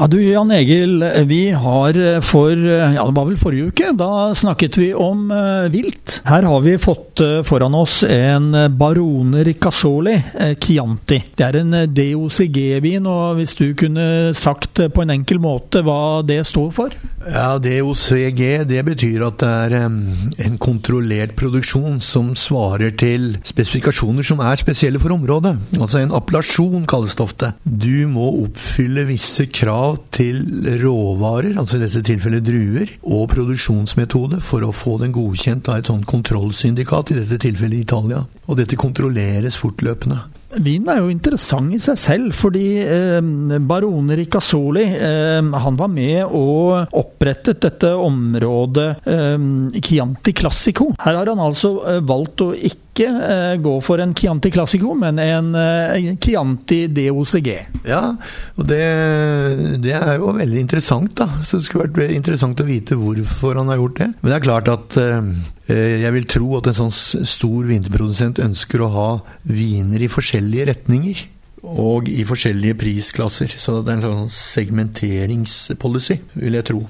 Ja du Jan Egil, vi har for ja det var vel forrige uke, da snakket vi om uh, vilt. Her har vi fått uh, foran oss en Barone Ricasoli uh, Chianti. Det er en DOCG-vin, og hvis du kunne sagt på en enkel måte hva det står for? Ja, DOCG det betyr at det er en kontrollert produksjon som svarer til spesifikasjoner som er spesielle for området. Altså en appellasjon kalles det ofte. Du må oppfylle visse krav til råvarer, altså i dette tilfellet druer, og produksjonsmetode for å få den godkjent av et sånt kontrollsyndikat, i dette tilfellet Italia. Og dette kontrolleres fortløpende. Vinen er jo interessant i seg selv, fordi eh, barone Ricasoli eh, han var med og opprettet dette området eh, Chianti Classico. Her har han altså eh, valgt å ikke eh, gå for en Chianti Classico, men en eh, Chianti DOCG. Ja, og det, det, er jo veldig interessant, da. Så det skulle vært interessant å vite hvorfor han har gjort det. Men det er klart at jeg vil tro at en sånn stor vinterprodusent ønsker å ha viner i forskjellige retninger. Og i forskjellige prisklasser. Så det er en sånn segmenteringspolicy, vil jeg tro.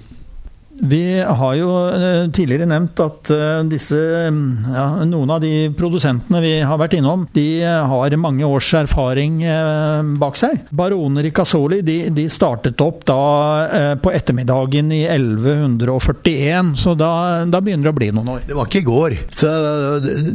Vi har jo eh, tidligere nevnt at eh, disse, mm, ja, noen av de produsentene vi har vært innom, de har mange års erfaring eh, bak seg. Barone Ricasoli de, de startet opp da på ettermiddagen i 1141, så da, da, begynner det å bli noen år. Det var ikke i går. Så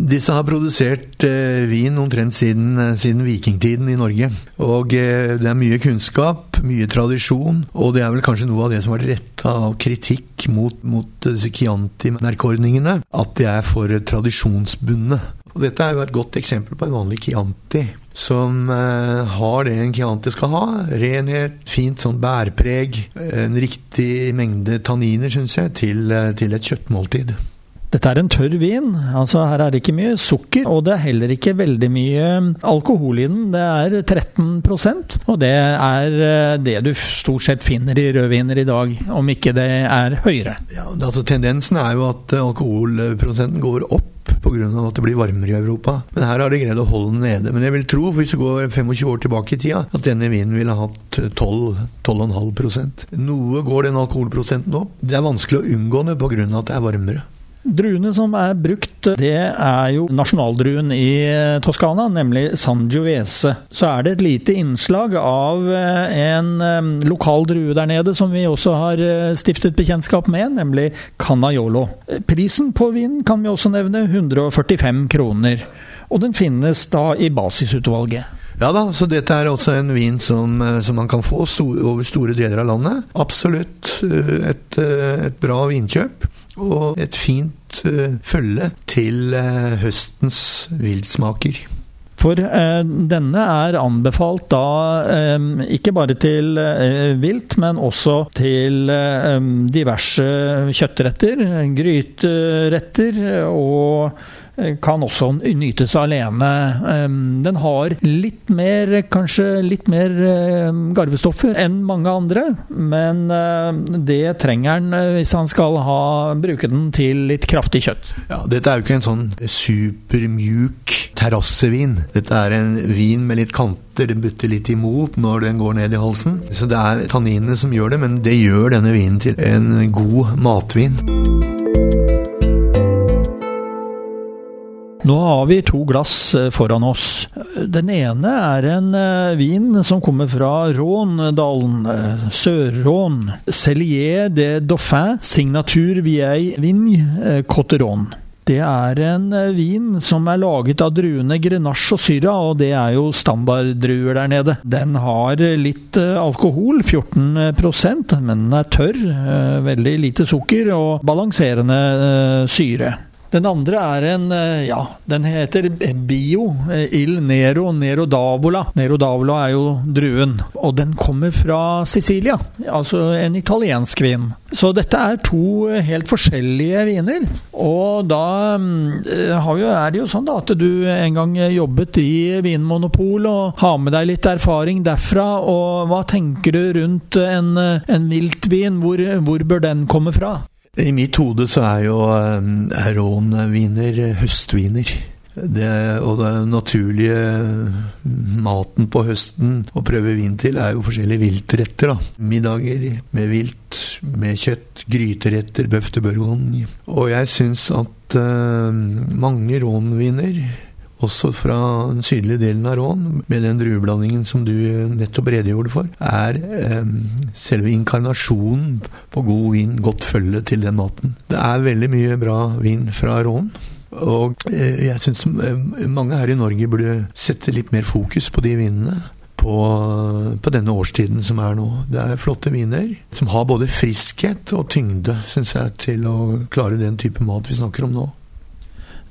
disse har produsert vin omtrent siden, siden vikingtiden i Norge. Og det er mye kunnskap, mye tradisjon, og det er vel kanskje noe av det som har vært retta av kritikk mot, mot disse Chianti-merkeordningene at de er for tradisjonsbundne. Og dette er jo et godt eksempel på en vanlig Chianti, som eh, har det en Chianti skal ha. Renhet, fint sånn bærpreg, en riktig mengde tanniner, syns jeg, til, eh, til et kjøttmåltid. Dette er en tørr vin. altså Her er det ikke mye sukker, og det er heller ikke veldig mye alkohol i den. Det er 13% og det er eh, det du stort sett finner i rødviner i dag, om ikke det er høyere. Ja, altså Tendensen er jo at alkoholprosenten går opp pga. at det blir varmere i Europa. Men her har de greid å holde den nede. Men jeg vil tro, hvis du går 25 år tilbake i tida, at denne vinen ville hatt 12-12,5% Noe går den alkoholprosenten opp. Det er vanskelig å unngå det pga. at det er varmere. Druene som er brukt, det er jo nasjonaldruen i Toskana, nemlig Sangiovese. Så er det et lite innslag av eh, en eh, lokal drue der nede som vi også har eh, stiftet bekjentskap med, nemlig Canaiolo. Prisen på vinen kan vi også nevne 145 kroner. Og den finnes da i basisutvalget. Ja da, så dette er altså en vin som, som man kan få stor, over store deler av landet. Absolutt et, et bra vinkjøp og et fint uh, følge til uh, høstens viltsmaker. For eh, denne er anbefalt da eh, ikke bare til eh, vilt, men også til eh, diverse kjøttretter, gryteretter og kan også nytes alene. Den har litt mer, kanskje litt mer garvestoffer enn mange andre, men det trenger den eh, hvis han skal ha, bruke den til litt kraftig kjøtt. Ja, dette er jo ikke en sånn supermjuk terrassevin. Dette er en vin med litt kanter, den butter litt imot når den går ned i halsen. Så det er tanninene som gjør det, men det gjør denne vinen til en god matvin. Nå har vi to glass eh, foran oss. Den ene er en eh, vin som kommer fra Råndalen, eh, Sør-Rån. Cellier de Dauphin, signatur vieille vigne, Cotteron. Det er en vin som er laget av druene Grenache og Syra, og det er jo standarddruer der nede. Den har litt alkohol, 14% men den er tørr, veldig lite sukker og balanserende syre. Den andre er en eh, Ja, den heter Bio eh, Il Nero Nero Davola. Nero Davola er jo druen, og den kommer fra Sicilia. Altså en italiensk vin. Så dette er to helt forskjellige viner. Og da eh, jo, er det jo sånn da at du en gang jobbet i Vinmonopol og har med deg litt erfaring derfra. Og hva tenker du rundt en, en viltvin? Hvor, hvor bør den komme fra? I mitt hode så er jo er rånviner høstviner. Det, og den naturlige maten på høsten å prøve vin til, er jo forskjellige viltretter. da. Middager med vilt, med kjøtt, gryteretter, bøff bourgogne. Og jeg syns at uh, mange rånviner også fra den sydlige delen av Rån, med den drueblandingen som du nettopp redegjorde for, er eh, selve inkarnasjonen på god vin, godt følge til den maten. Det er veldig mye bra vin fra Rån. Og eh, jeg syns eh, mange her i Norge burde sette litt mer fokus på de vinene. På, på, denne årstiden som er nå. Det er flotte viner som har både friskhet og tyngde, syns jeg, til å klare den type mat vi snakker om nå.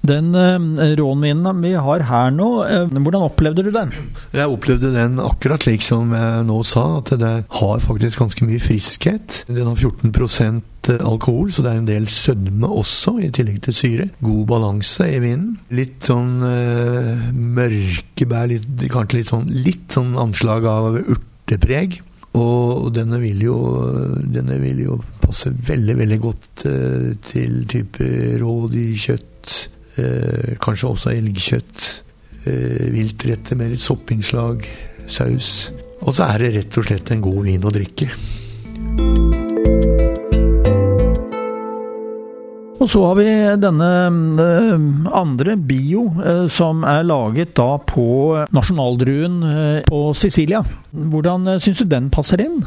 Den uh, rånvinen vi har her nå, uh, hvordan opplevde du den? Jeg opplevde den akkurat slik som jeg nå sa, at det har faktisk ganske mye friskhet. Den har 14% alkohol, så det er en del sødme også, i tillegg til syre. God balanse i vinen. Litt sånn uh, mørke litt, kanskje litt sånn, litt sånn anslag av urtepreg. Og denne vil jo, denne vil jo passe veldig, veldig godt uh, til type rådyrkjøtt Eh, kanskje også elgkjøtt. Eh, viltretter med litt soppinnslag. Saus. Og så er det rett og slett en god vin å drikke. Og så har vi denne eh, andre bio, eh, som er laget da på nasjonaldruen eh, på Sicilia. Hvordan syns du den passer inn?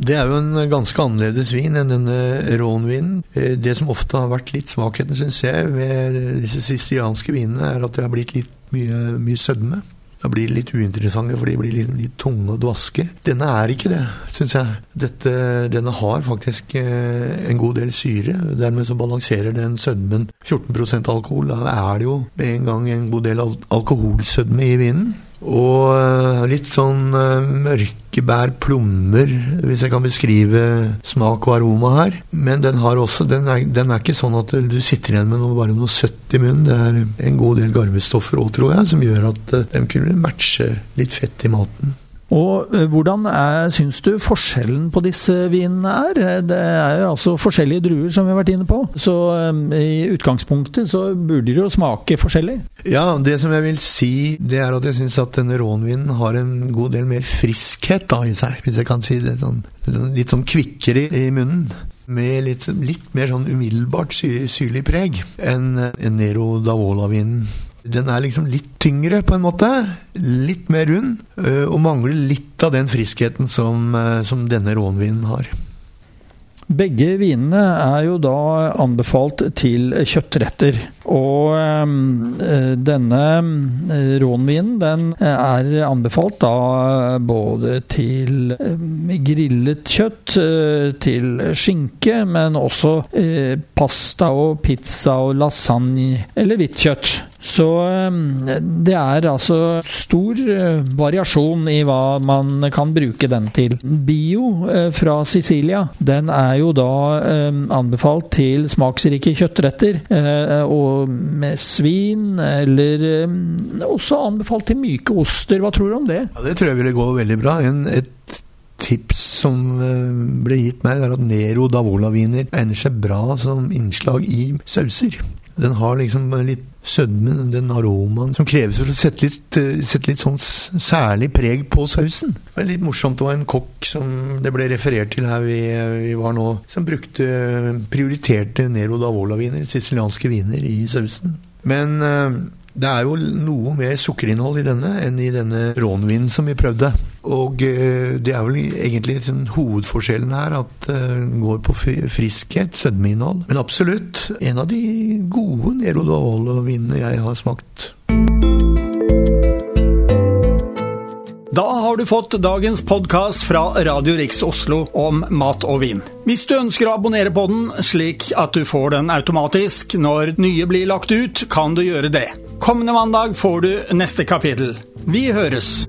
Det er jo en ganske annerledes vin enn denne rånvinen. Eh, det som ofte har vært litt svakheten, syns jeg, ved disse sicilianske vinene, er at det har blitt litt mye, mye sødme. Da blir de litt uinteressante, for de blir litt, litt tunge og dvaske. Denne er ikke det, syns jeg. Dette, denne har faktisk eh, en god del syre. Dermed så balanserer den sødmen 14% alkohol. Da er det jo med en gang en god del alkoholsødme i vinen. Og eh, litt sånn eh, mørke bær, plommer, hvis jeg kan beskrive smak og aroma her. Men den, også, den, er, den er ikke sånn at du sitter igjen med noe, bare noe søtt i munnen. Det er en god del garvestoffer òg, tror jeg, som gjør at eh, den kunne matche litt fett i maten. Og eh, Hvordan er, syns du forskjellen på disse vinene er? Det er jo altså forskjellige druer, som vi har vært inne på. Så um, i utgangspunktet så burde de jo smake forskjellig. Ja, det som jeg vil si, det er at jeg syns at denne rånvinen har en god del mer friskhet da i seg, hvis jeg kan si det. Sånn, litt sånn kvikkere i munnen med litt, litt, mer sånn umiddelbart syrlig preg enn Nero Davola-vinen. Den er liksom litt tyngre, på en måte. Litt mer rund. Øh, og mangler litt av den friskheten som, øh, som denne rånvinen har. Begge vinene er jo da anbefalt til kjøttretter. Og øh, denne rånvinen den er anbefalt da både til grillet kjøtt, til skinke, men også pasta og pizza og lasagne eller hvitt kjøtt. Så ehm, det er altså stor eh, variasjon i hva man kan bruke den til. Bio eh, fra Sicilia, den er jo da ehm, anbefalt til smaksrike kjøttretter. Eh, og med svin, eller ehm, også anbefalt til myke oster. Hva tror du om det? Ja, Det tror jeg ville gå veldig bra. En, et tips som ble gitt meg, er at Nero Davola-viner egner seg bra som innslag i sauser. Den har liksom litt sødmen, den aromaen som kreves for å sette litt, eh, sette litt sånn særlig preg på sausen. Det var litt morsomt. Det var en kokk som det ble referert til her vi, vi var nå, som brukte prioriterte Nero d'Avola-viner, sicilianske viner, i sausen. Men eh, det er jo noe mer sukkerinnhold i denne enn i denne rånvinen som vi prøvde. Og eh, det er vel egentlig hovedforskjellen her, at den eh, går på friskhet, sødmeinnhold. Men absolutt en av de gode Nerodol-vinene jeg har smakt. Da har du fått dagens podkast fra Radio Riks Oslo om mat og vin. Hvis du ønsker å abonnere på den, slik at du får den automatisk når nye blir lagt ut, kan du gjøre det. Kommende mandag får du neste kapittel. Vi høres!